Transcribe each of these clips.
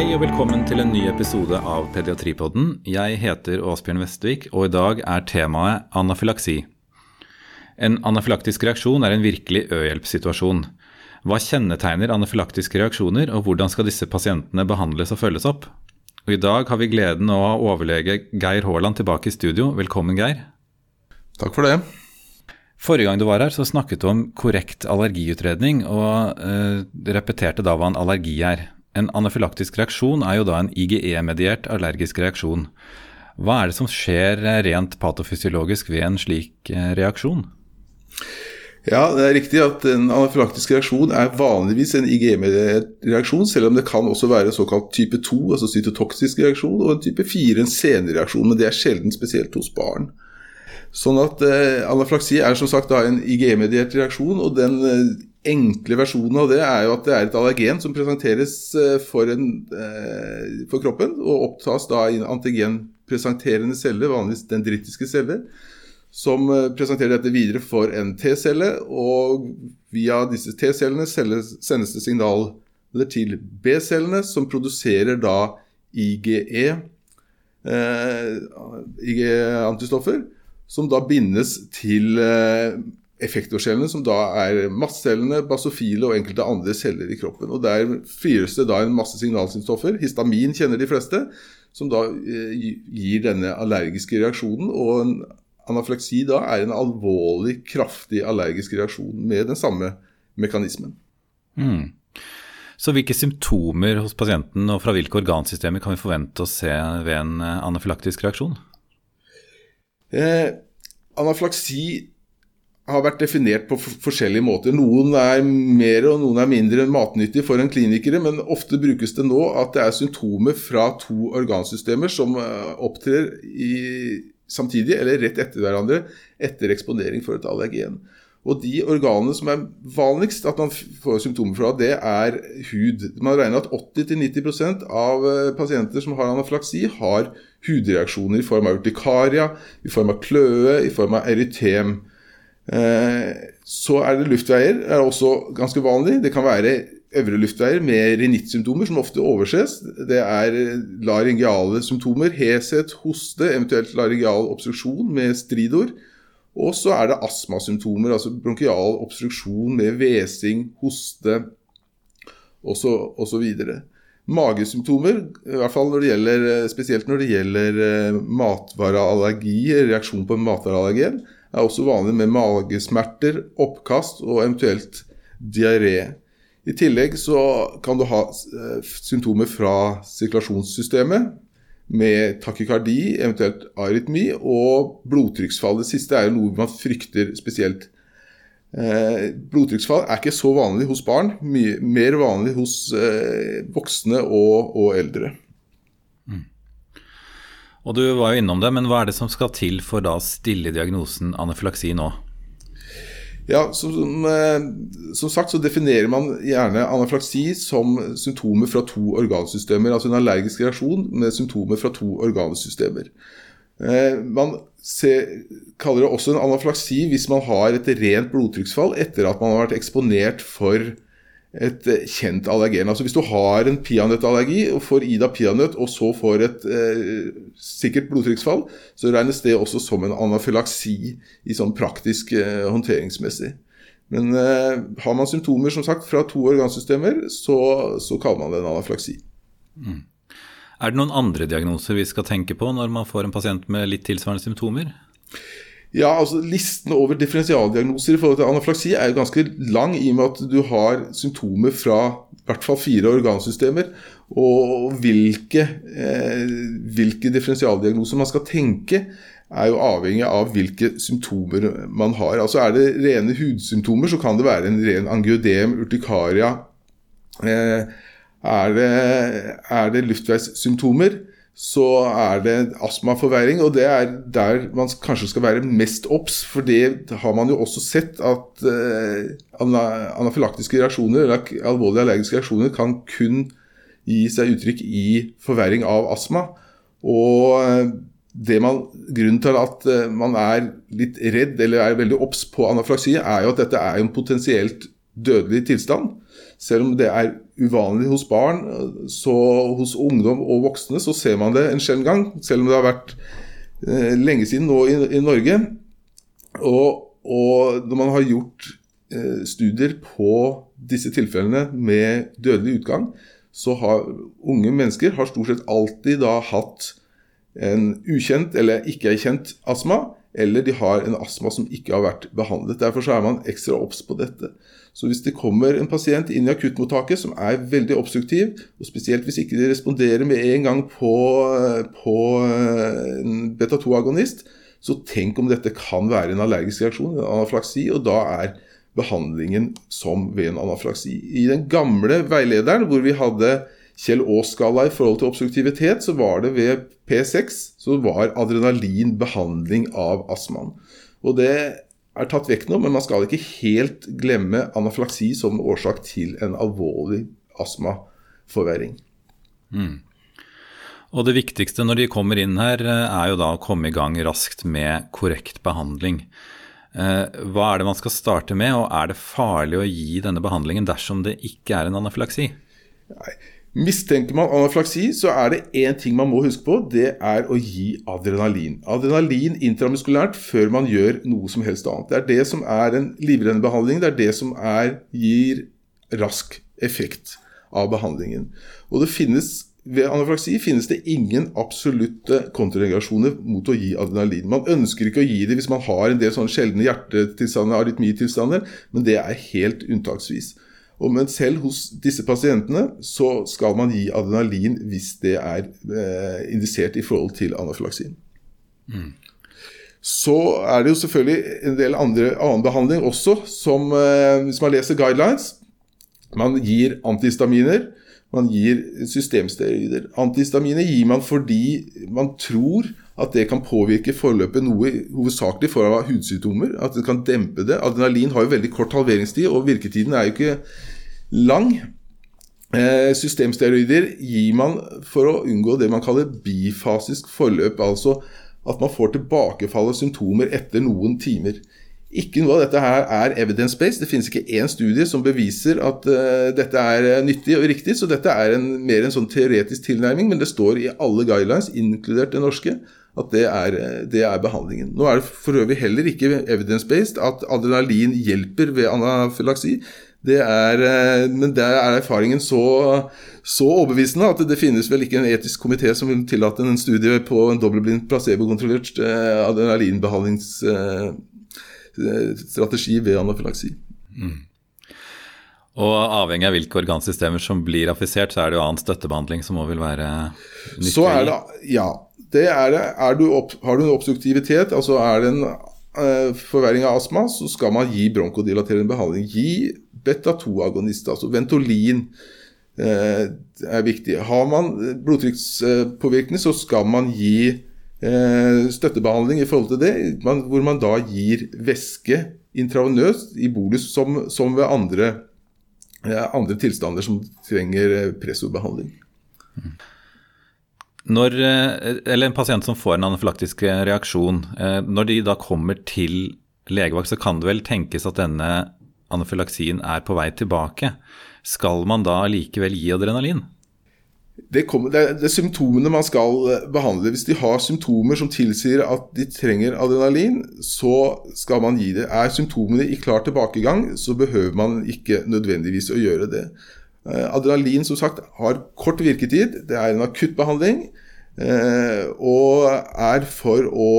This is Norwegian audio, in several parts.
Hei og velkommen til en ny episode av Pediatripodden. Jeg heter Åsbjørn Vestvik, og i dag er temaet anafylaksi. En anafylaktisk reaksjon er en virkelig ø-hjelpssituasjon. Hva kjennetegner anafylaktiske reaksjoner, og hvordan skal disse pasientene behandles og følges opp? Og I dag har vi gleden av å ha overlege Geir Haaland tilbake i studio. Velkommen, Geir. Takk for det. Forrige gang du var her, så snakket du om korrekt allergiutredning, og eh, repeterte da hva en allergi er. En anafylaktisk reaksjon er jo da en IGE-mediert allergisk reaksjon. Hva er det som skjer rent patofysiologisk ved en slik eh, reaksjon? Ja, det er riktig at en anafylaktisk reaksjon er vanligvis en IGE-mediert reaksjon, selv om det kan også være såkalt type 2, altså cytotoksisk reaksjon, og en type 4, en senreaksjon, men det er sjelden spesielt hos barn. Sånn at eh, Anaflaksi er som sagt en IgE-mediert reaksjon, og den eh, enkle versjonen av det er jo at det er et allergen som presenteres eh, for, en, eh, for kroppen, og opptas da i en antigenpresenterende celle, vanligvis dendritiske celler, som eh, presenterer dette videre for en T-celle, og via disse T-cellene sendes det signaler til B-cellene, som produserer da IgE, eh, IgE-antistoffer som da bindes til eh, effektorcellene, som da er mastcellene, basofile og enkelte andre celler i kroppen. Og Der frigjøres det da en masse signalsynsstoffer. Histamin kjenner de fleste, som da eh, gir denne allergiske reaksjonen. Og en anaflaksi da er en alvorlig, kraftig allergisk reaksjon med den samme mekanismen. Mm. Så hvilke symptomer hos pasienten og fra hvilke organsystemer kan vi forvente å se ved en eh, anafylaktisk reaksjon? Eh, anaflaksi har vært definert på forskjellige måter. Noen er mer og noen er mindre matnyttig for en klinikere, men ofte brukes det nå at det er symptomer fra to organsystemer som eh, opptrer i, samtidig eller rett etter hverandre etter eksponering for et allergen. Og De organene som er vanligst at man får symptomer fra, det er hud. Man regner at 80-90 av eh, pasienter som har anaflaksi, har hudreaksjoner i form av urtikaria, i form av kløe, i form av erytem. Eh, så er det luftveier, er også ganske vanlig. Det kan være øvre luftveier med rinittsymptomer, som ofte overses. Det er laryngeale symptomer, heshet, hoste, eventuelt laryngeal obstruksjon med stridor. Og så er det astmasymptomer, altså bronkial obstruksjon med hvesing, hoste osv. Magesymptomer, i hvert fall når gjelder, spesielt når det gjelder eh, matvareallergi, reaksjon på matvareallergen, er også vanlig med magesmerter, oppkast og eventuelt diaré. I tillegg så kan du ha eh, symptomer fra sirkulasjonssystemet, med takykardi, eventuelt arytmi, og blodtrykksfall. Det siste er jo noe man frykter spesielt. Eh, blodtrykksfall er ikke så vanlig hos barn, mye mer vanlig hos eh, voksne og, og eldre. Og Du var jo innom det, men hva er det som skal til for å stille diagnosen anafylaksi nå? Ja, som, eh, som, sagt så definerer man gjerne anaflaksi som symptomer fra to organsystemer. Altså en allergisk reaksjon med symptomer fra to organsystemer. Eh, man ser, kaller det også en anaflaksi hvis man har et rent blodtrykksfall etter at man har vært eksponert for et eh, kjent allergen. Altså Hvis du har en peanøttallergi og får Ida peanøtt, og så får et eh, sikkert blodtrykksfall, så regnes det også som en anafylaksi i sånn praktisk eh, håndteringsmessig. Men eh, har man symptomer som sagt fra to organsystemer, så, så kaller man det en anafylaksi. Mm. Er det noen andre diagnoser vi skal tenke på når man får en pasient med litt tilsvarende symptomer? Ja, altså Listen over differensialdiagnoser i forhold til anaflaksi er jo ganske lang, i og med at du har symptomer fra i hvert fall fire organsystemer. Og hvilke, eh, hvilke differensialdiagnoser man skal tenke, er jo avhengig av hvilke symptomer man har. Altså Er det rene hudsymptomer, så kan det være en ren angiodem, urtikaria. Eh, er, det, er det luftveissymptomer, så er det astmaforverring. Og det er der man kanskje skal være mest obs, for det har man jo også sett at eh, anafylaktiske reaksjoner, eller alvorlige allergiske reaksjoner, kan kun gi seg uttrykk i forverring av astma. Og eh, det man, grunnen til at eh, man er litt redd eller er veldig obs på anaflaksi, er jo at dette er en potensielt dødelig tilstand. Selv om det er uvanlig hos barn. Så hos ungdom og voksne så ser man det en sjelden gang, selv om det har vært eh, lenge siden nå i, i Norge. Og, og, når man har gjort eh, studier på disse tilfellene med dødelig utgang, så har unge mennesker har stort sett alltid da hatt en ukjent eller ikke-erkjent astma eller de har en astma som ikke har vært behandlet. Derfor så er man ekstra obs på dette. Så hvis det kommer en pasient inn i akuttmottaket som er veldig obstruktiv, og spesielt hvis ikke de responderer med en gang på, på en beta-2-agonist, så tenk om dette kan være en allergisk reaksjon, en anaflaksi, og da er behandlingen som ved en anaflaksi. I den gamle veilederen hvor vi hadde Kjell Aas-skala i forhold til obstruktivitet, så var det ved P6 så var adrenalin behandling av astmaen. Og det er tatt vekk nå, men man skal ikke helt glemme anaflaksi som årsak til en alvorlig astmaforverring. Mm. Og det viktigste når de kommer inn her, er jo da å komme i gang raskt med korrekt behandling. Eh, hva er det man skal starte med, og er det farlig å gi denne behandlingen dersom det ikke er en anaflaksi? Nei, Mistenker man anaflaksi, så er det én ting man må huske på. Det er å gi adrenalin. Adrenalin intramuskulært før man gjør noe som helst annet. Det er det som er en livrennebehandling. Det er det som er, gir rask effekt av behandlingen. Og det finnes ved anaflaksi finnes det ingen absolutte kontrareaksjoner mot å gi adrenalin. Man ønsker ikke å gi det hvis man har en del sånne sjeldne hjertetilstander, arytmitilstander, men det er helt unntaksvis. Og men selv hos disse pasientene så skal man gi adrenalin hvis det er eh, indisert i forhold til anafylaksin. Mm. Så er det jo selvfølgelig en del andre, annen behandling også, som eh, hvis man leser guidelines Man gir antihistaminer, man gir systemsteroider. Antihistaminer gir man fordi man tror at det kan påvirke forløpet noe, hovedsakelig for hudsymptomer. At det kan dempe det. Adrenalin har jo veldig kort halveringstid, og virketiden er jo ikke lang. Eh, systemsteroider gir man for å unngå det man kaller bifasisk forløp. Altså at man får tilbakefall av symptomer etter noen timer. Ikke noe av dette her er evidence-based. Det finnes ikke én studie som beviser at uh, dette er uh, nyttig og riktig, så dette er en, mer en sånn teoretisk tilnærming, men det står i alle guidelines, inkludert det norske, at det er, det er behandlingen. Nå er det for øvrig heller ikke evidence-based at adrenalin hjelper ved anafylaksi. Er, men der er erfaringen så, så, overbevisende at det finnes vel ikke en etisk komité som vil tillate en studie på en dobbeltblind placebokontrollert adrenalinbehandlings strategi ved anafylaksi. Mm. Og avhengig av hvilke organsystemer som blir affisert, så er det jo annen støttebehandling som òg vil være nyttig? Så er det, ja. Det er det. Er du opp, har du en obstruktivitet, altså er det en eh, forverring av astma, så skal man gi bronkodilaterende behandling. Gi beta-2-agonist, altså Ventolin uh, er viktig. Har man blodtrykkspåvirkning, så skal man gi Eh, støttebehandling i forhold til det, hvor man da gir væske intravenøst i bolus som, som ved andre, andre, tilstander som trenger eh, pressobehandling. Når, eh, eller en pasient som får en anafylaktisk reaksjon, når de da kommer til legevakt, så kan det vel tenkes at denne anafylaksien er på vei tilbake. Skal man da likevel gi adrenalin? det, kommer, det, er, det, er, symptomene man skal eh, behandle. Hvis de har symptomer som tilsier at de trenger adrenalin, så skal man gi det. Er symptomene i klar tilbakegang, så behøver man ikke nødvendigvis å gjøre det. Eh, adrenalin som sagt har kort virketid. Det er en akuttbehandling. Eh, og er for å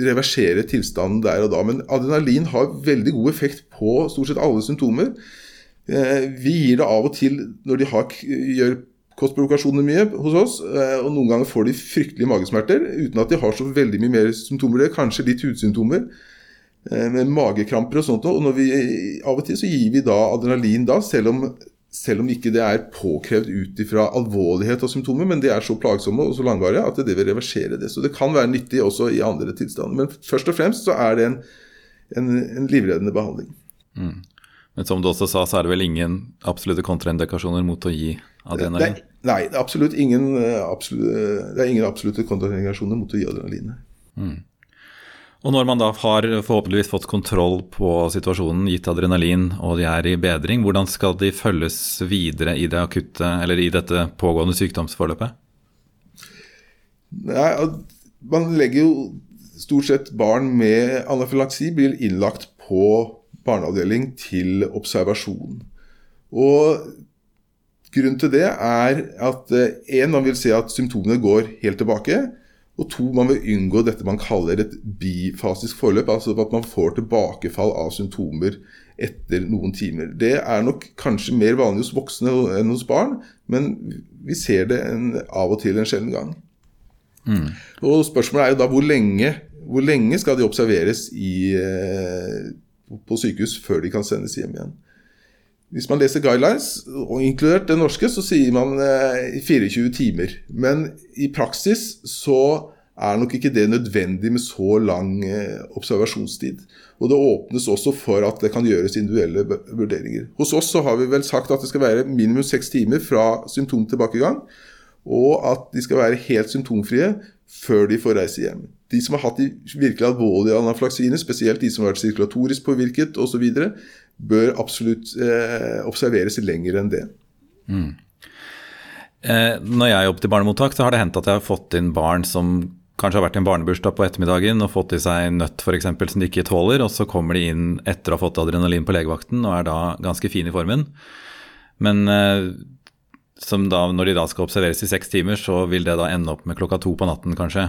reversere tilstanden der og da. Men adrenalin har veldig god effekt på stort sett alle symptomer. vi gir det av og til når de har, gjør kostprovokasjoner mye hos oss. Eh, og noen ganger får de fryktelige magesmerter uten at de har så veldig mye mer symptomer. Det kanskje litt hudsymptomer eh, med magekramper og sånt. Og vi, av og til så gir vi da adrenalin da, selv om, selv om ikke det er påkrevd ut ifra alvorlighet av symptomer, men de er så plagsomme og så langvarige at det vil reversere det. Så det kan være nyttig også i andre tilstander. Men først og fremst så er det en, en, en livreddende behandling. Mm. Men som du også sa, så er det vel ingen absolutte kontraindikasjoner mot å gi adrenalin? Det, nei, det er absolutt ingen, eh, absolutt, det er ingen absolutte kontraindikasjoner mot å gi adrenalin. Mm. Og når man da har forhåpentligvis fått kontroll på situasjonen, gitt adrenalin og de er i bedring, hvordan skal de følges videre i det akutte, i dette pågående sykdomsforløpet? Nei, man legger jo stort sett barn med anafylaksi blir innlagt på barneavdeling til observasjon. Og Grunnen til det er at én, eh, man vil se at symptomene går helt tilbake. Og to, man vil unngå dette man kaller et bifasisk forløp, altså at man får tilbakefall av symptomer etter noen timer. Det er nok kanskje mer vanlig hos voksne enn hos barn, men vi ser det en, av og til en sjelden gang. Mm. Og Spørsmålet er jo da hvor lenge, hvor lenge skal de observeres i, eh, på sykehus før de kan sendes hjem igjen. Hvis man leser guidelines, og inkludert det norske, så sier man eh, 24 timer. Men i praksis så er nok ikke det nødvendig med så lang eh, observasjonstid. Og det åpnes også for at det kan gjøres individuelle vurderinger. Hos oss så har vi vel sagt at det skal være minimum seks timer fra symptomtilbakegang, og at de skal være helt symptomfrie før de får reise hjem. De som har hatt de virkelig alvorlige anaflaksiene, spesielt de som har vært sirkulatorisk påvirket osv., bør absolutt eh, observeres lenger enn det. Mm. Eh, når jeg jobber i barnemottak, så har det hendt at jeg har fått inn barn som kanskje har vært i en barnebursdag på ettermiddagen og fått i seg nøtt for eksempel, som de ikke tåler, og så kommer de inn etter å ha fått adrenalin på legevakten og er da ganske fin i formen. Men eh, da, når de da skal observeres i seks timer, så vil det da ende opp med klokka to på natten, kanskje.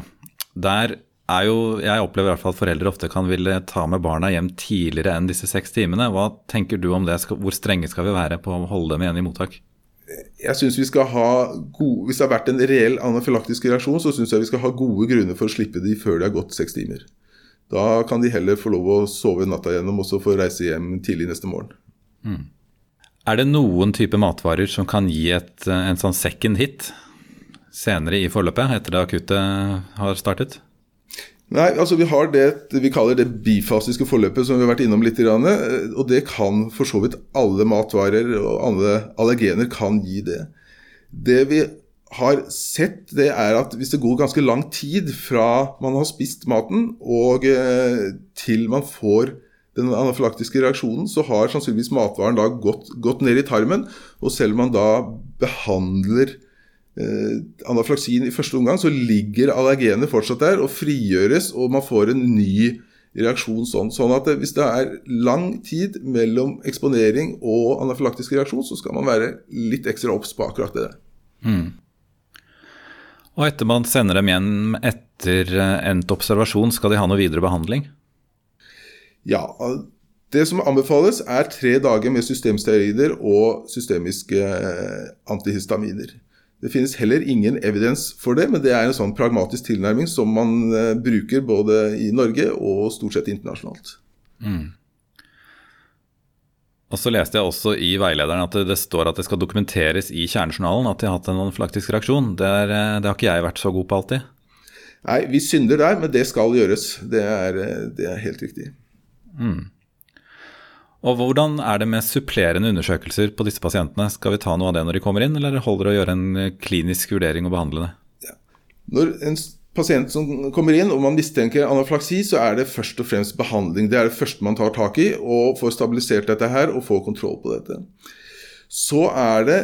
Der er jo, jeg opplever i hvert fall at foreldre ofte kan ville ta med barna hjem tidligere enn disse seks timene. Hva tenker du om det? Hvor strenge skal vi være på å holde dem igjen i mottak? Jeg synes vi skal ha gode, Hvis det har vært en reell anafylaktisk reaksjon, så syns jeg vi skal ha gode grunner for å slippe de før det har gått seks timer. Da kan de heller få lov å sove natta gjennom og så få reise hjem tidlig neste morgen. Mm. Er det noen type matvarer som kan gi et, en sånn second hit senere i forløpet, etter det akutte har startet? Nei, altså vi har det vi kaller det bifasiske forløpet, som vi har vært innom litt. Og det kan for så vidt alle matvarer og alle allergener kan gi det. Det vi har sett, det er at hvis det går ganske lang tid fra man har spist maten og eh, til man får den anafylaktiske reaksjonen, så har sannsynligvis matvaren da gått, gått ned i tarmen. Og selv om man da behandler eh, anaflaksin i første omgang, så ligger allergenet fortsatt der og frigjøres, og man får en ny reaksjon sånn. Sånn at hvis det er lang tid mellom eksponering og anafylaktisk reaksjon, så skal man være litt ekstra obs på akkurat det. Mm. Og etter man sender dem igjen etter eh, endt observasjon, skal de ha noe videre behandling? Ja, det som anbefales, er tre dager med systemsteroider og systemiske eh, antihistaminer. Det finnes heller ingen evidens for det, men det er en sånn pragmatisk tilnærming som man eh, bruker både i Norge og stort sett internasjonalt. Mm. Og så leste jeg også i veilederen at det står at det skal dokumenteres i kjernejournalen at de har hatt en anafylaktisk reaksjon. Det, er, eh, det, har ikke jeg vært så god på alltid. Nei, vi synder der, men det skal gjøres. Det er, eh, det er helt riktig. Mm. Og Hvordan er det med supplerende undersøkelser på disse pasientene? Skal vi ta noe av det når de kommer inn, eller holder det å gjøre en eh, klinisk vurdering og behandle det? Ja. Når en pasient som kommer inn og man mistenker anaflaksi, så er det først og fremst behandling. Det er det første man tar tak i, og får stabilisert dette her og får kontroll på dette. Så er det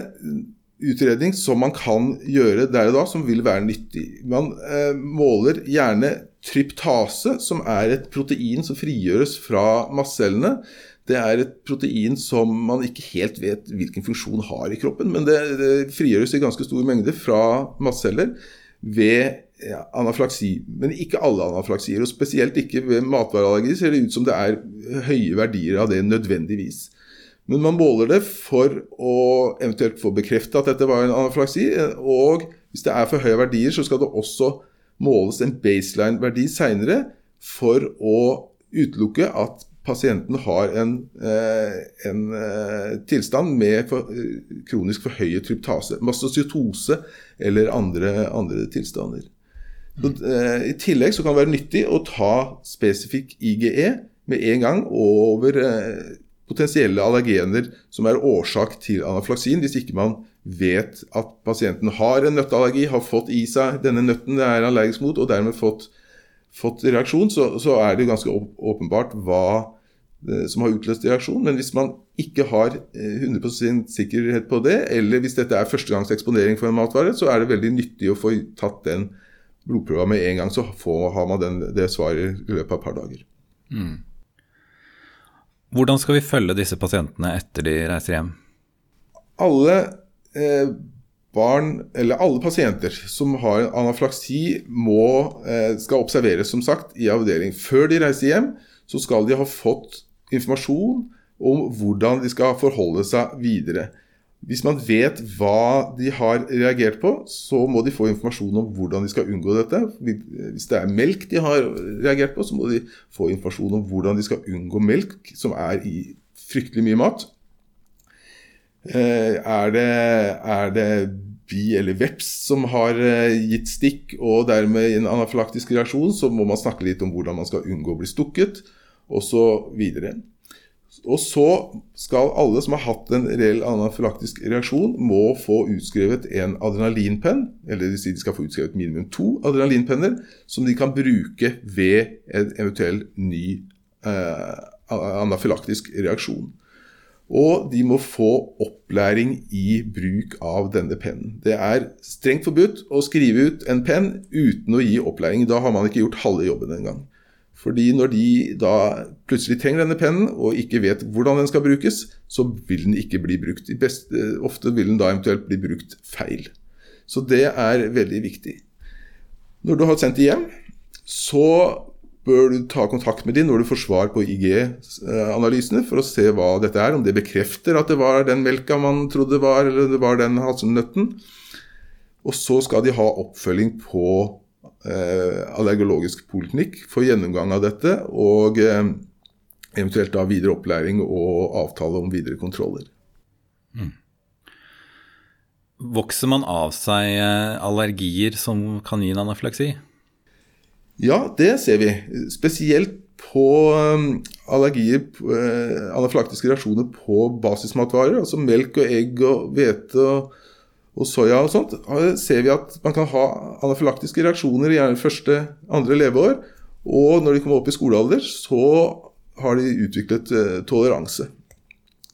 utredning som man kan gjøre der og da, som vil være nyttig. Man eh, måler gjerne tryptase, som er et protein som frigjøres fra mastcellene. Det er et protein som man ikke helt vet hvilken funksjon har i kroppen, men det, det frigjøres i ganske stor mengde fra matceller ved ja, anaflaksi. Men ikke alle anaflaksier, og spesielt ikke ved matvareallergi ser det ut som det er høye verdier av det nødvendigvis. Men man måler det for å eventuelt få bekreftet at dette var en anaflaksi. Og hvis det er for høye verdier, så skal det også måles en baseline-verdi seinere for å utelukke at pasienten har en, eh, en eh, tilstand med for, eh, kronisk forhøyet tryptase, mastocytose eller andre, andre tilstander. Så, I tillegg så kan det være nyttig å ta spesifikk IGE med en gang over potensielle allergener som er årsak til anaflaksin, hvis ikke man vet at pasienten har en nøtteallergi, har fått i seg denne nøtten det er allergisk mot, og dermed fått fått reaksjon, så, så er det ganske åpenbart hva eh, som har utløst reaksjon. Men hvis man ikke har 100 eh, sikkerhet på det, eller hvis dette er førstegangs eksponering for en matvare, så er det veldig nyttig å få tatt den blodprøva med en gang, så får, har man den, det svaret i løpet av et par dager. Mm. Hvordan skal vi følge disse pasientene etter de reiser hjem? Alle eh, barn, eller alle pasienter som har anaflaksi, må, eh, skal observeres som sagt i avdeling. Før de reiser hjem, så skal de ha fått informasjon om hvordan de skal forholde seg videre. Hvis man vet hva de har reagert på, så må de få informasjon om hvordan de skal unngå dette. Hvis det er melk de har reagert på, så må de få informasjon om hvordan de skal unngå melk, som er i fryktelig mye mat. Eh, er det, er det bi eller veps som har eh, gitt stikk og dermed en anafylaktisk reaksjon, så må man snakke litt om hvordan man skal unngå å bli stukket, osv. Og så skal alle som har hatt en reell anafylaktisk reaksjon, må få utskrevet en adrenalinpenn, eller de skal få utskrevet minimum to adrenalinpenner, som de kan bruke ved en eventuell ny eh, anafylaktisk reaksjon. Og de må få opplæring i bruk av denne pennen. Det er strengt forbudt å skrive ut en penn uten å gi opplæring. Da har man ikke gjort halve jobben engang. Fordi når de da plutselig trenger denne pennen og ikke vet hvordan den skal brukes, så vil den ikke bli brukt. Ofte vil den da eventuelt bli brukt feil. Så det er veldig viktig. Når du har sendt det hjem, så bør du ta kontakt med dem når du får svar på IG-analysene, for å se hva dette er. Om det bekrefter at det var den melka man trodde var, eller det var den hasselnøtten. Og så skal de ha oppfølging på Eh, allergologisk poliklinikk for gjennomgang av dette, og eh, eventuelt da videre opplæring og avtale om videre kontroller. Mm. Vokser man av seg eh, allergier som kan gi en anaflaksi? Ja, det ser vi. Spesielt på allergier, anafylaktiske reaksjoner på basismatvarer, altså melk og egg og hvete og og soya og sånt, ser vi at man kan ha anafylaktiske reaksjoner i gjerne første, andre leveår. Og når de kommer opp i skolealder, så har de utviklet eh, toleranse.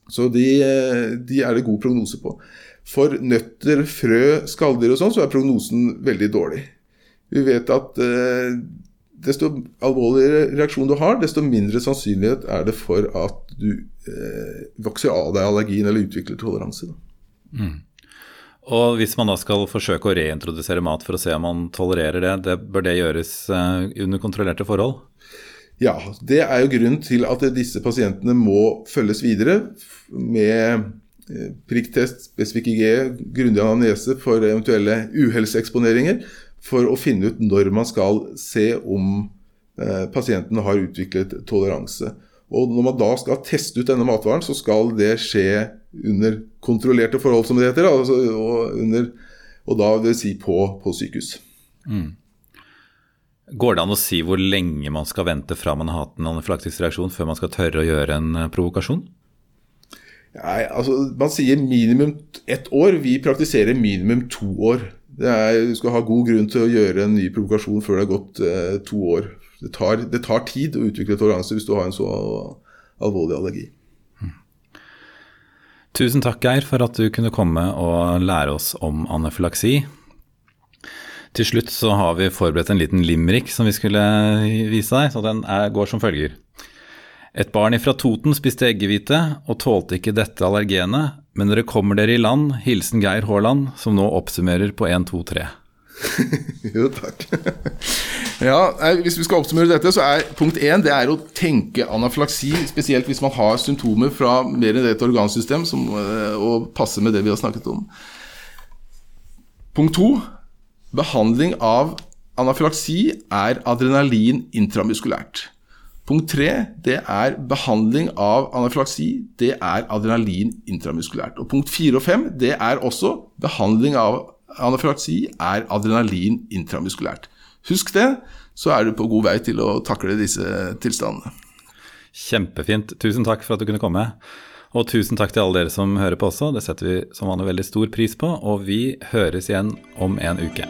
Så de, eh, de, er det god prognose på. For nøtter, frø, skalldyr og sånn, så er prognosen veldig dårlig. Vi vet at eh, desto alvorligere reaksjon du har, desto mindre sannsynlighet er det for at du eh, vokser av deg allergien eller utvikler toleranse. Mm. Og hvis man da skal forsøke å reintrodusere mat for å se om man tolererer det, det bør det gjøres eh, under kontrollerte forhold? Ja, det er jo grunnen til at disse pasientene må følges videre med eh, prikktest, spesifikk IG, grundig anamnese for eventuelle uhelseeksponeringer, for å finne ut når man skal se om eh, pasienten har utviklet toleranse. Og når man da skal teste ut denne matvaren, så skal det skje under kontrollerte forhold, som det heter. Altså, og, under, og, da vil si på, på sykehus. Mm. Går det an å si hvor lenge man skal vente fra man har hatt en anafylaktisk reaksjon, før man skal tørre å gjøre en eh, provokasjon? Nei, altså Man sier minimum ett år. Vi praktiserer minimum to år. Er, du skal ha god grunn til å gjøre en ny provokasjon før det har gått eh, to år. Det tar, det tar, tid å utvikle toleranse hvis du har en så alvorlig allergi. Tusen takk, Geir, for at du kunne komme og lære oss om anafylaksi. Til slutt så har vi forberedt en liten limerick som vi skulle vise deg, så den er, går som følger. Et barn ifra Toten spiste eggehvite og tålte ikke dette allergenet, men dere kommer dere i land, hilsen Geir Haaland, som nå oppsummerer på 1, 2, 3. jo, takk. ja, Hvis vi skal oppsummere dette, så er punkt én det er å tenke anaflaksi, spesielt hvis man har symptomer fra mer enn et organsystem, som, eh, og passe med det vi har snakket om. Punkt to behandling av anaflaksi er adrenalin intramuskulært. Punkt tre det er behandling av anafylaksi. Det er adrenalin intramuskulært. Og punkt fire og fem det er også behandling av Anafylaksi er adrenalin intramuskulært. Husk det, så er du på god vei til å takle disse tilstandene. Kjempefint. Tusen takk for at du kunne komme. Og tusen takk til alle dere som hører på også. Det setter vi som vanlig veldig stor pris på. Og vi høres igjen om en uke.